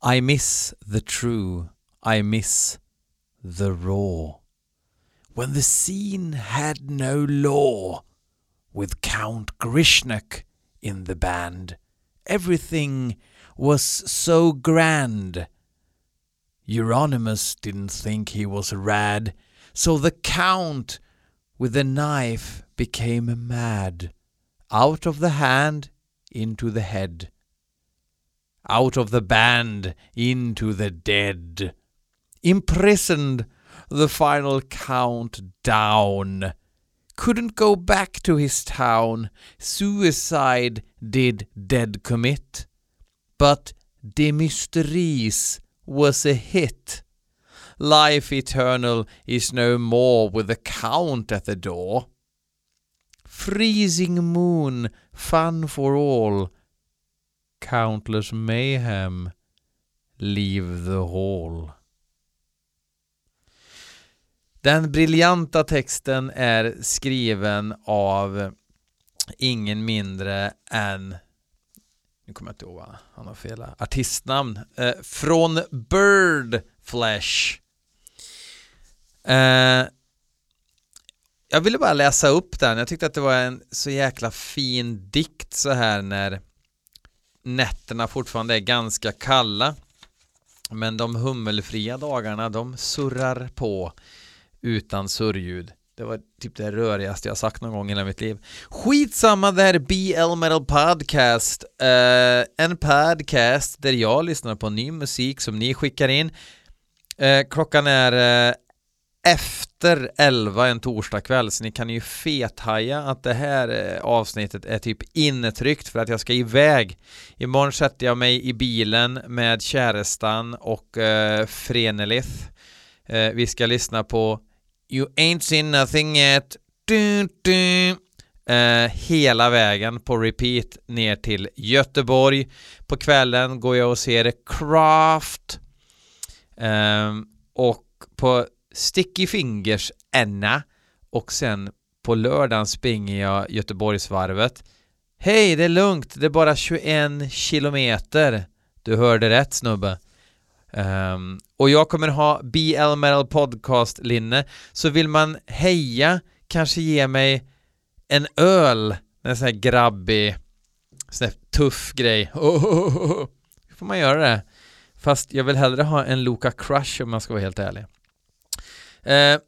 I miss the true, I miss the raw. When the scene had no law, with Count Grishnak in the band, everything was so grand. Euronymous didn't think he was rad, so the Count with the knife became mad. Out of the hand, into the head. Out of the band, into the dead. Imprisoned, the final count down. Couldn't go back to his town. Suicide did dead commit. But De Mysteries was a hit. Life eternal is no more with the count at the door. Freezing moon, fun for all. Countless mayhem, leave the hall. Den briljanta texten är skriven av ingen mindre än nu kommer jag inte ihåg vad han har fel artistnamn. Eh, från Birdflesh. Eh, jag ville bara läsa upp den. Jag tyckte att det var en så jäkla fin dikt så här när nätterna fortfarande är ganska kalla. Men de hummelfria dagarna, de surrar på utan surrljud. Det var typ det rörigaste jag sagt någon gång i hela mitt liv. Skitsamma, det här är BL Metal Podcast. Uh, en podcast där jag lyssnar på ny musik som ni skickar in. Uh, klockan är eh, efter 11 en torsdagkväll så ni kan ju fethaja att det här eh, avsnittet är typ intryckt för att jag ska iväg. Imorgon sätter jag mig i bilen med kärestan och eh, Frenelith. Eh, vi ska lyssna på You ain't seen nothing yet. Du, du. Eh, hela vägen på repeat ner till Göteborg. På kvällen går jag och ser Craft. eh, och på Sticky Fingers Enna. Och sen på lördagen springer jag Göteborgsvarvet. Hej, det är lugnt. Det är bara 21 kilometer. Du hörde rätt snubbe. Um, och jag kommer ha BL Metal Podcast linne så vill man heja, kanske ge mig en öl, en sån här grabbig, sån här tuff grej. Oh, oh, oh, får man göra det. Fast jag vill hellre ha en Loka Crush om man ska vara helt ärlig. Eh,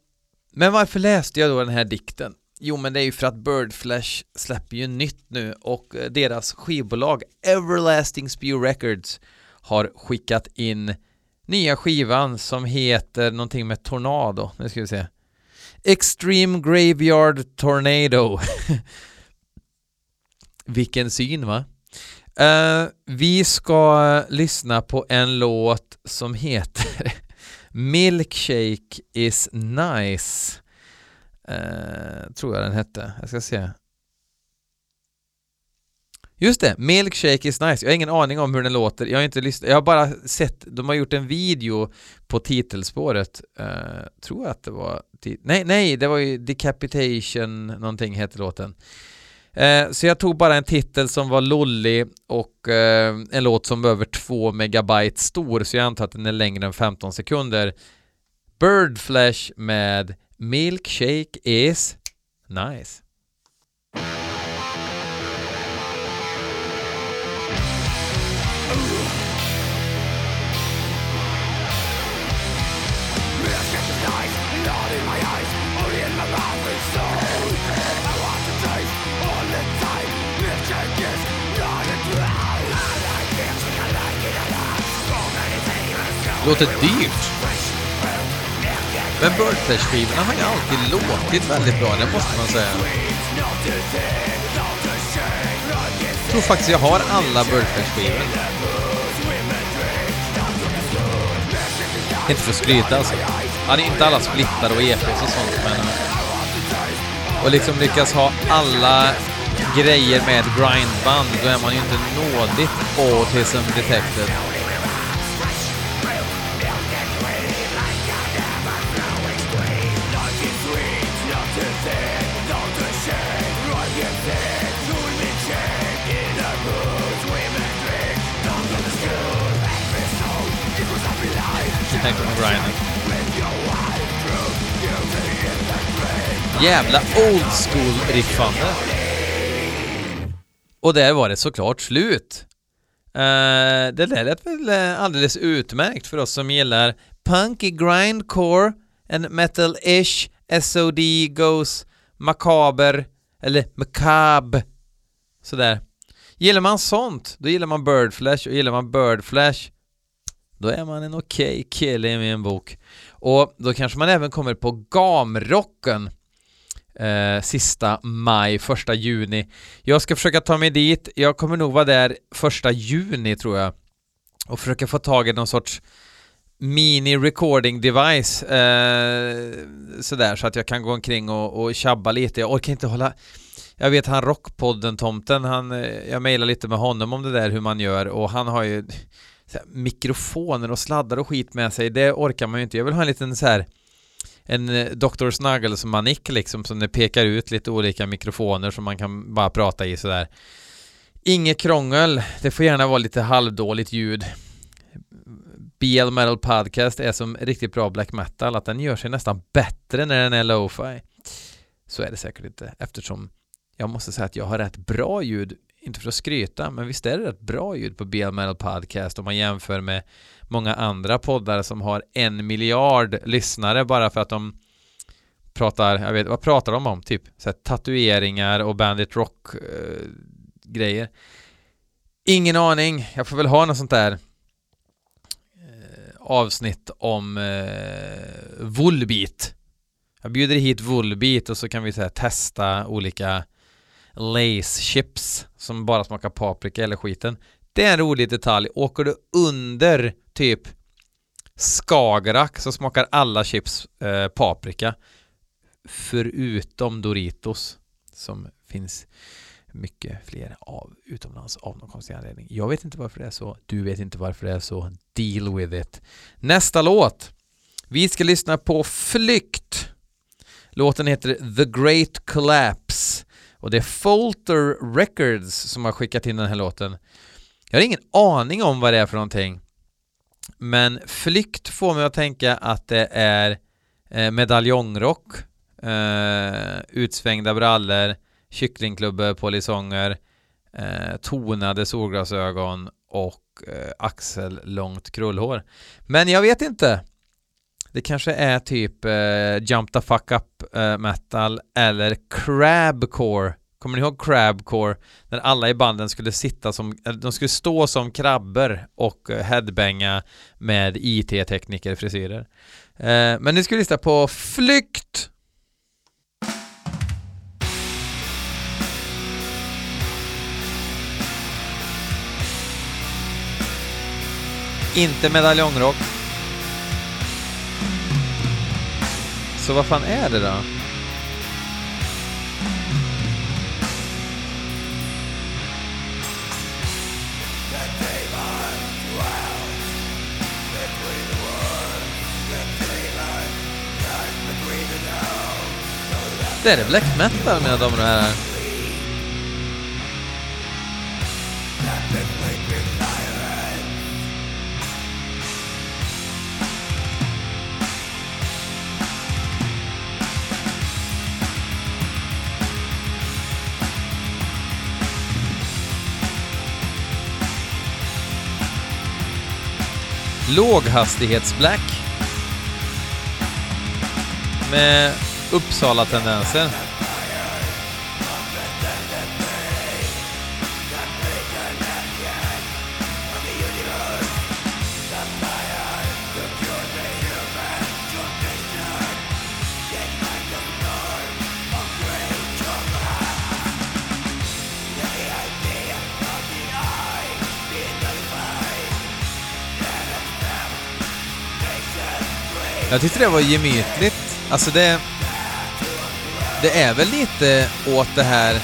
men varför läste jag då den här dikten? Jo, men det är ju för att Birdflesh släpper ju nytt nu och eh, deras skivbolag Everlasting Spew Records har skickat in nya skivan som heter någonting med Tornado. Nu ska vi se. Extreme Graveyard Tornado. Vilken syn va? Uh, vi ska lyssna på en låt som heter Milkshake is nice. eh, tror jag den hette. Jag ska se. Just det, Milkshake is nice. Jag har ingen aning om hur den låter. Jag har inte lyssnat. Jag har bara sett, de har gjort en video på titelspåret. Eh, tror jag att det var... Nej, nej, det var ju Decapitation någonting heter låten. Eh, så jag tog bara en titel som var lollig och eh, en låt som var över 2 megabyte stor, så jag antar att den är längre än 15 sekunder. Birdflesh med Milkshake is nice. Låter dyrt. Men Birdflesh-skivorna har ju alltid låtit väldigt bra, det måste man säga. Jag tror faktiskt jag har alla Birdflesh-skivor. Inte för att skryta alltså. Ja, det är inte alla splittar och EPs och sånt, men... Eh, och liksom lyckas ha alla grejer med ett grindband, då är man ju inte nådigt autism detected. Tänkte på Brian. Jävla old school riffande. Och där var det såklart slut. Uh, det där lät väl eh, alldeles utmärkt för oss som gillar punky grindcore, en metal-ish, SOD goes makaber, eller makab sådär. Gillar man sånt, då gillar man Birdflash och gillar man Birdflash då är man en okej okay kille i min bok. Och då kanske man även kommer på gamrocken eh, sista maj, första juni. Jag ska försöka ta mig dit. Jag kommer nog vara där första juni tror jag och försöka få tag i någon sorts mini recording device eh, sådär så att jag kan gå omkring och, och tjabba lite. Jag orkar inte hålla jag vet han Rockpodden-tomten, han, eh, jag mejlar lite med honom om det där hur man gör och han har ju här, mikrofoner och sladdar och skit med sig, det orkar man ju inte. Jag vill ha en liten så här en eh, Dr. Snuggles manick liksom som det pekar ut lite olika mikrofoner som man kan bara prata i sådär. Inget krångel, det får gärna vara lite halvdåligt ljud. BL Metal Podcast är som riktigt bra black metal, att den gör sig nästan bättre när den är lo-fi. Så är det säkert inte eftersom jag måste säga att jag har rätt bra ljud inte för att skryta, men visst är det rätt bra ljud på BL Metal Podcast om man jämför med många andra poddar som har en miljard lyssnare bara för att de pratar, jag vet, vad pratar de om? Typ så här, tatueringar och Bandit Rock eh, grejer. Ingen aning, jag får väl ha något sånt där eh, avsnitt om eh, Volbeat. Jag bjuder hit Volbeat och så kan vi så här, testa olika Lace chips som bara smakar paprika eller skiten. Det är en rolig detalj. Åker du under typ Skagerrak så smakar alla chips eh, paprika. Förutom Doritos som finns mycket fler av utomlands av någon konstig anledning. Jag vet inte varför det är så. Du vet inte varför det är så. Deal with it. Nästa låt. Vi ska lyssna på Flykt. Låten heter The Great Collapse och det är Folter Records som har skickat in den här låten. Jag har ingen aning om vad det är för någonting. Men Flykt får mig att tänka att det är eh, medaljongrock, eh, utsvängda brallor, kycklingklubbor, polisonger, eh, tonade solglasögon och eh, axellångt krullhår. Men jag vet inte. Det kanske är typ eh, Jump the fuck up eh, metal eller crabcore. Kommer ni ihåg crabcore? När alla i banden skulle sitta som, de skulle stå som krabbor och eh, headbanga med IT-tekniker frisyrer. Eh, men nu ska vi lyssna på Flykt! Inte medaljongrock. Så vad fan är det då? Det är black metal mina damer och herrar. Låghastighetsblack. Med Uppsala-tendenser. Jag tyckte det var gemytligt. Alltså det... Det är väl lite åt det här...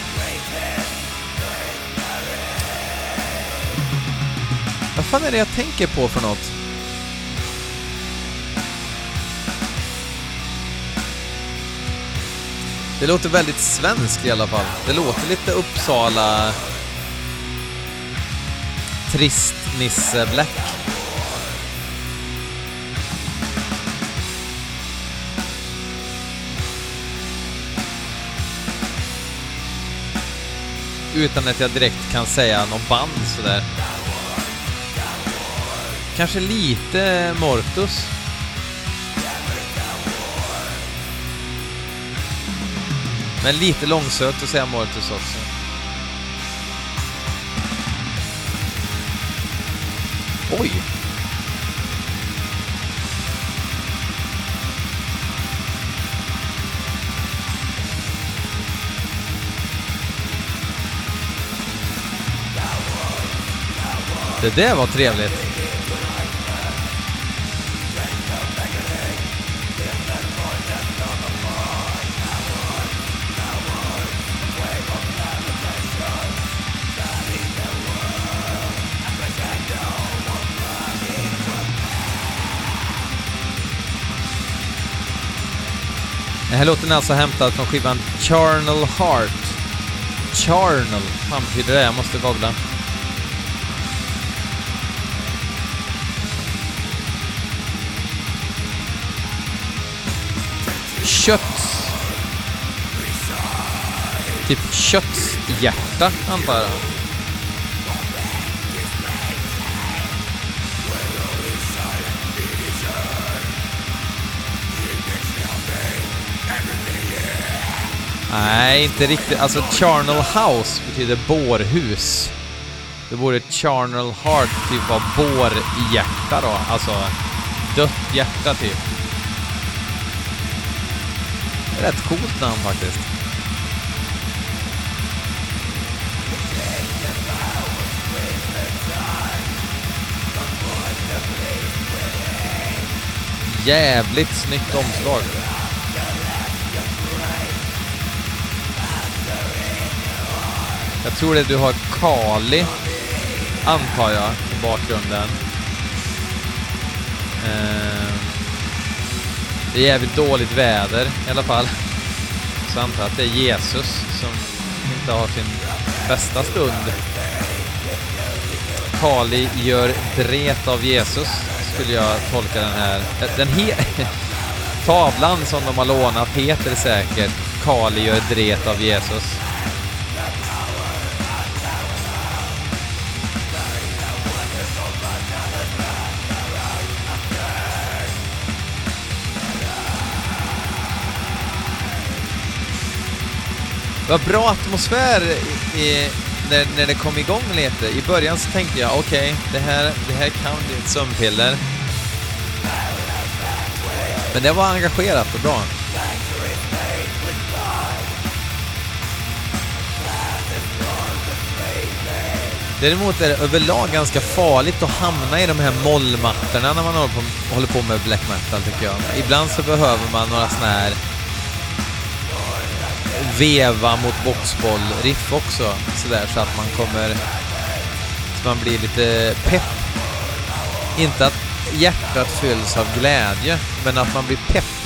Vad fan är det jag tänker på för något? Det låter väldigt svenskt i alla fall. Det låter lite Uppsala... Trist utan att jag direkt kan säga någon band sådär. Kanske lite Mortus. Men lite långsökt att säga Mortus också. Oj! Det där var trevligt. Den här låten är alltså hämtad från skivan Charnel Heart. Charnel, vad betyder det? Jag måste googla. Kött. Typ kötthjärta, antar jag. Nej, inte riktigt. Alltså, charnel house betyder bårhus. Det vore charnel heart, typ vara bårhjärta då. Alltså, dött hjärta typ. Rätt coolt namn faktiskt. Jävligt snyggt omslag. Jag tror det du har Kali, antar jag, i bakgrunden. Eh, det är jävligt dåligt väder i alla fall. Så antar att det är Jesus som inte har sin bästa stund. Kali gör dret av Jesus, skulle jag tolka den här. Den he Tavlan som de har lånat heter säkert Kali gör dret av Jesus. Det var bra atmosfär i, i, när, när det kom igång lite. I början så tänkte jag, okej, okay, det, här, det här kan bli ett sömnpiller. Men det var engagerat och bra. Däremot är det överlag ganska farligt att hamna i de här mollmattorna när man håller på, håller på med black metal tycker jag. Ibland så behöver man några såna här veva mot boxboll-riff också sådär så att man kommer... Så man blir lite pepp. Inte att hjärtat fylls av glädje, men att man blir pepp.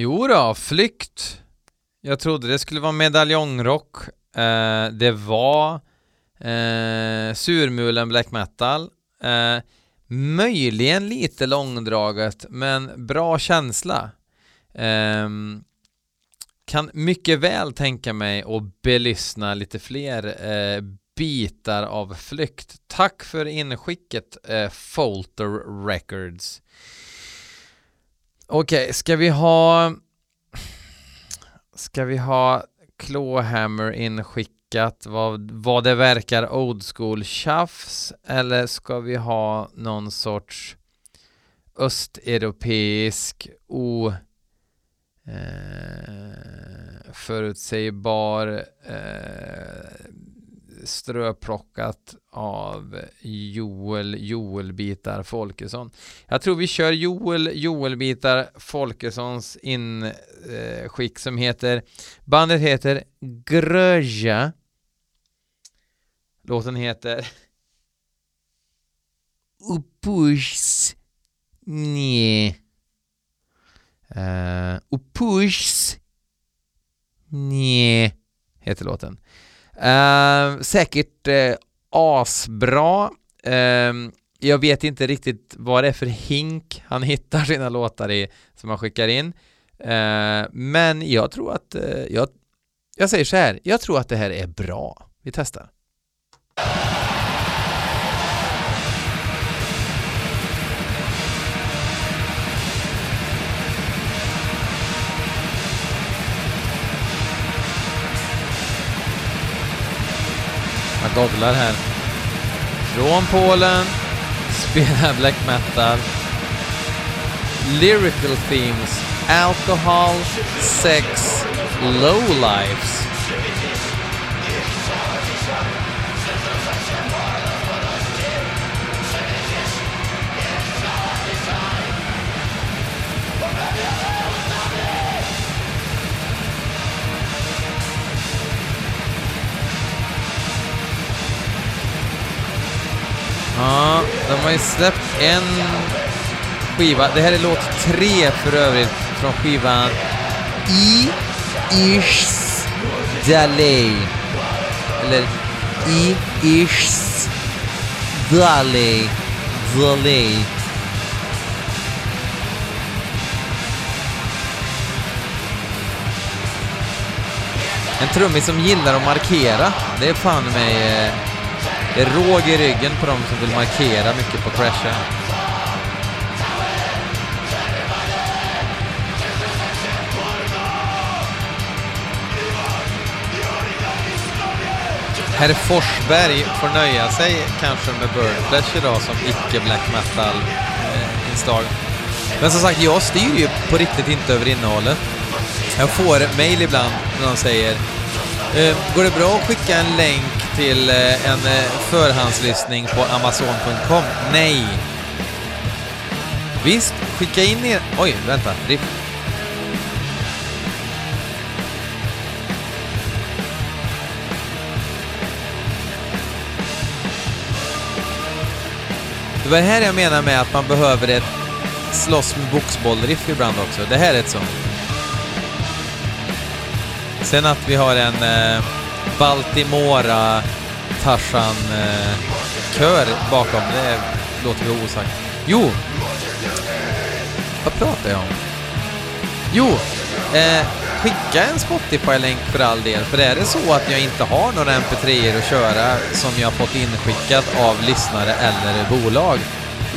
Jo då, Flykt. Jag trodde det skulle vara medaljongrock. Eh, det var eh, surmulen black metal. Eh, möjligen lite långdraget, men bra känsla. Eh, kan mycket väl tänka mig att belyssna lite fler eh, bitar av flykt. Tack för inskicket eh, Folter Records. Okej, okay, ska vi ha Ska vi ha Clawhammer inskickat? Vad, vad det verkar old school tjafs eller ska vi ha någon sorts östeuropeisk o eh, förutsägbar eh, ströplockat av Joel Joelbitar Folkesson. Jag tror vi kör Joel Joelbitar Folkessons inskick eh, som heter bandet heter Gröja. Låten heter Upus Nje uh, Nje heter låten. Ehm, säkert eh, asbra. Eh, jag vet inte riktigt vad det är för hink han hittar sina låtar i som han skickar in. Ehm, men jag tror att, eh, jag, jag säger så här, jag tror att det här är bra. Vi testar. Man här. Från Polen, spelar black metal. Lyrical themes, alcohol, sex, low Ja, de har ju släppt en skiva. Det här är låt tre för övrigt från skivan I Ish Dalej. Eller I Ish Dalej. Dalej. En trummis som gillar att markera. Det är fan mig... Eh, det är råg i ryggen på dem som vill markera mycket på crashen. Herr Forsberg får nöja sig kanske med Burnflash idag som icke black metal-inslag. Eh, Men som sagt, jag styr ju på riktigt inte över innehållet. Jag får mail ibland när de säger eh, Går det bra att skicka en länk till eh, en eh, förhandslyssning på Amazon.com? Nej. Visst, skicka in er... Oj, vänta. Riff. Det var det här jag menar med att man behöver ett slåss med boxbollriff ibland också. Det här är ett sånt. Sen att vi har en eh, Baltimora Tarzan-kör eh, bakom, det låter vi osagt. Jo! Vad pratar jag om? Jo! Eh, skicka en Spotify-länk för all del, för är det så att jag inte har några mp3 att köra som jag fått inskickat av lyssnare eller bolag,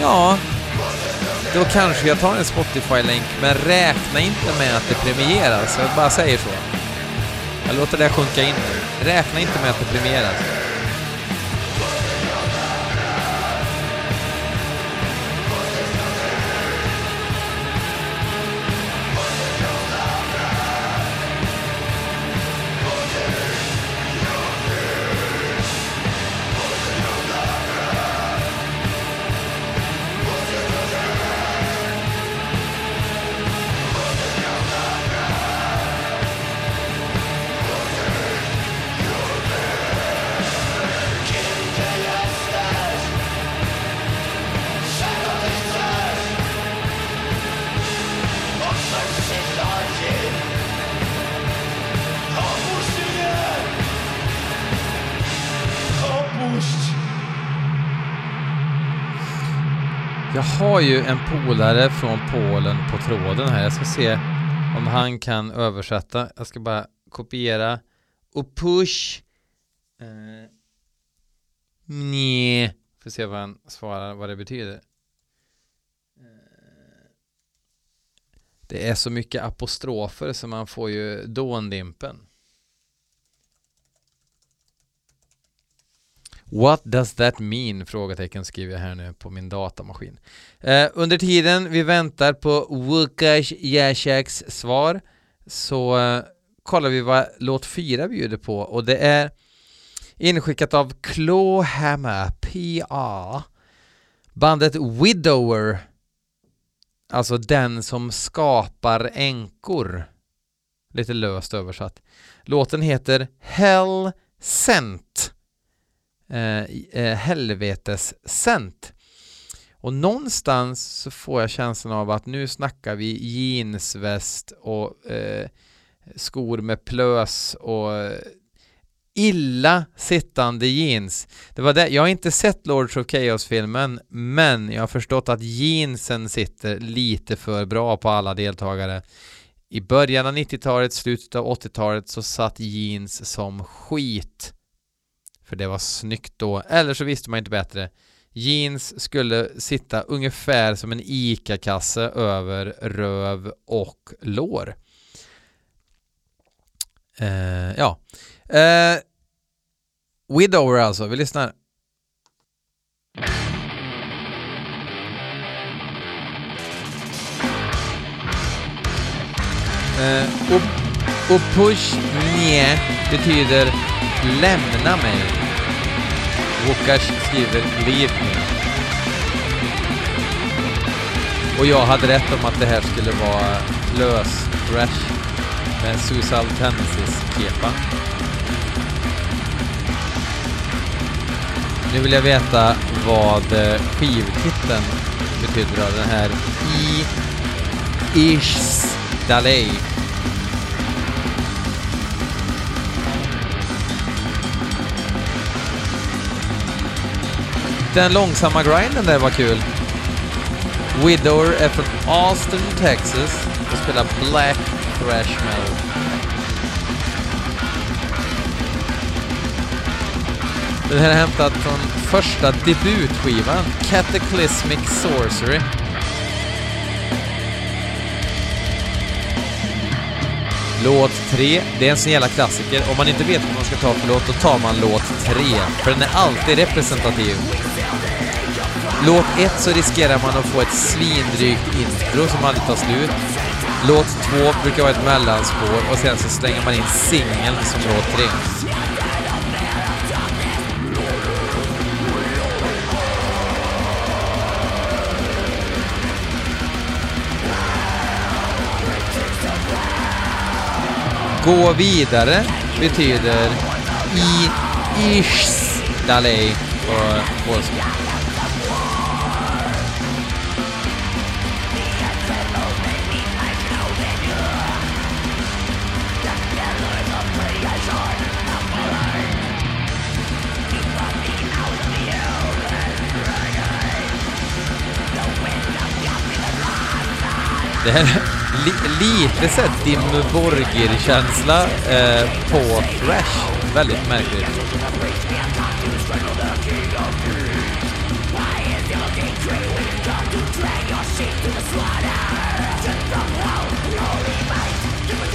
ja, då kanske jag tar en Spotify-länk, men räkna inte med att det premieras. Jag bara säger så. Jag låter det sjunka in nu. Räkna inte med att det premieras. Jag har ju en polare från Polen på tråden här. Jag ska se om han kan översätta. Jag ska bara kopiera och push. Eh, Nej. Får se vad han svarar, vad det betyder. Eh, det är så mycket apostrofer så man får ju dåndimpen. What does that mean? Frågetecken skriver jag här nu på min datamaskin. Eh, under tiden vi väntar på Wukash Jasiaks svar så eh, kollar vi vad låt 4 bjuder på och det är inskickat av Clawhammer PA bandet Widower alltså den som skapar änkor lite löst översatt låten heter Hell Sent eh, eh helvetes sent. Och någonstans så får jag känslan av att nu snackar vi jeansväst och eh, skor med plös och eh, illa sittande jeans. Det var det. Jag har inte sett Lords of Chaos-filmen, men jag har förstått att jeansen sitter lite för bra på alla deltagare. I början av 90-talet, slutet av 80-talet så satt jeans som skit. För det var snyggt då, eller så visste man inte bättre. Jeans skulle sitta ungefär som en ICA-kasse över röv och lår. Uh, ja. Uh, Widower alltså, vi lyssnar. Eh, uh, och, och push ner betyder lämna mig. Wokash skriver leave me. Och jag hade rätt om att det här skulle vara lös trash med Suicidal Tendencies kepa. Nu vill jag veta vad eh, skivtiteln betyder av den här I Ish Dalej. Den långsamma grinden där var kul. Widower är från Austin, Texas och spelar Black Thrash Metal. Den här är hämtad från första debutskivan, Cataclysmic Sorcery. Låt 3, det är en sån jävla klassiker. Om man inte vet vad man ska ta för låt, då tar man låt 3. För den är alltid representativ. Låt 1 så riskerar man att få ett svindrygt intro som aldrig tar slut. Låt 2 brukar vara ett mellanspår och sen så slänger man in singeln som låt 3. Gå vidare betyder i ish dalej på polska. Det här är li, lite såhär Dim Borgir-känsla eh, på Thrash. Väldigt märkligt.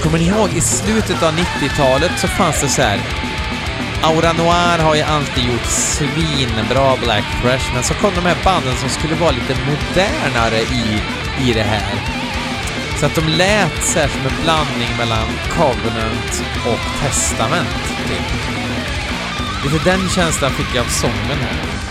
Kommer ni ihåg i slutet av 90-talet så fanns det så här Aura Noir har ju alltid gjort svinbra Black Thrash, men så kom de här banden som skulle vara lite modernare i, i det här. Så att de lät så här som en blandning mellan Covenant och Testament. Typ. Lite den känslan fick jag av sången här.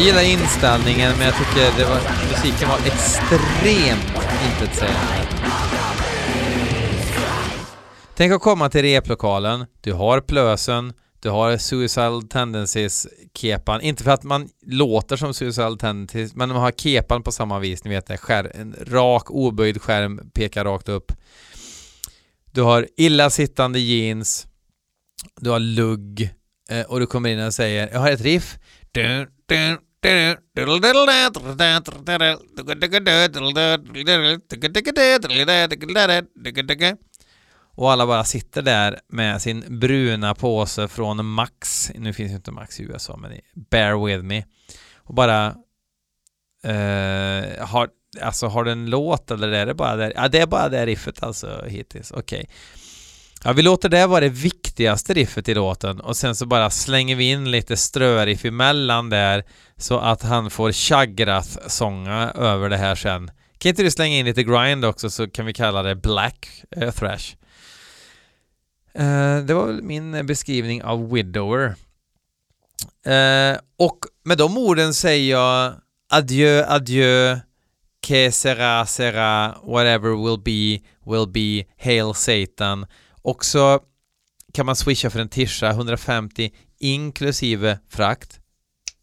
Jag gillar inställningen men jag tycker det var, musiken var extremt intetsägande. Tänk att komma till replokalen, du har plösen, Du har Suicidal Tendencies-kepan, inte för att man låter som Suicidal Tendencies, men man har kepan på samma vis, ni vet det, skär, en rak oböjd skärm pekar rakt upp. Du har illasittande jeans, du har lugg eh, och du kommer in och säger jag har ett riff. Och alla bara sitter där med sin bruna påse från Max. Nu finns ju inte Max i USA, men bear with me. Och bara eh, har, alltså har du en låt eller är det bara det? Ja, det är bara det riffet alltså hittills. Okej. Okay. Ja, vi låter det vara det viktigaste riffet i låten och sen så bara slänger vi in lite ströriff emellan där så att han får Chagrath-sånga över det här sen. Kan inte du slänga in lite grind också så kan vi kalla det Black eh, Thrash. Eh, det var väl min beskrivning av Widower. Eh, och med de orden säger jag adjö, adjö, que sera, sera, whatever will be, will be, hail Satan. Och så kan man swisha för en tisha, 150 inklusive frakt.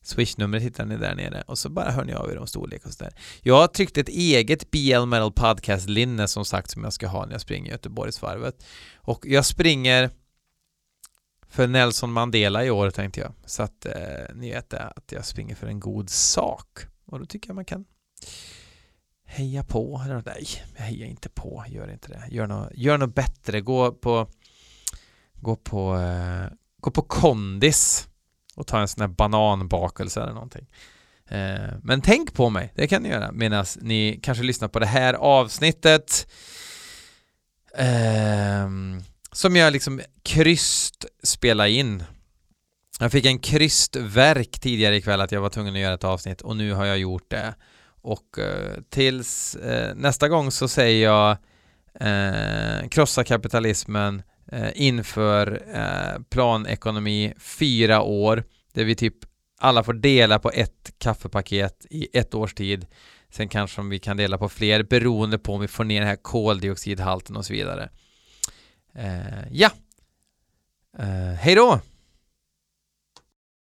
Swishnumret hittar ni där nere och så bara hör ni av er om storlek och sådär. Jag har tryckt ett eget BL Metal Podcast-linne som sagt som jag ska ha när jag springer Göteborgsvarvet. Och jag springer för Nelson Mandela i år tänkte jag. Så att eh, ni vet det, att jag springer för en god sak. Och då tycker jag man kan heja på. Nej, jag hejar inte på. Gör inte det. Gör något, gör något bättre. Gå på gå på eh, gå på kondis och ta en sån här bananbakelse eller någonting. Eh, men tänk på mig, det kan ni göra medan ni kanske lyssnar på det här avsnittet eh, som jag liksom kryst spela in. Jag fick en krystverk tidigare ikväll att jag var tvungen att göra ett avsnitt och nu har jag gjort det. Och eh, tills eh, nästa gång så säger jag eh, krossa kapitalismen eh, inför eh, planekonomi fyra år där vi typ alla får dela på ett kaffepaket i ett års tid. Sen kanske vi kan dela på fler beroende på om vi får ner den här koldioxidhalten och så vidare. Eh, ja, eh, hej då!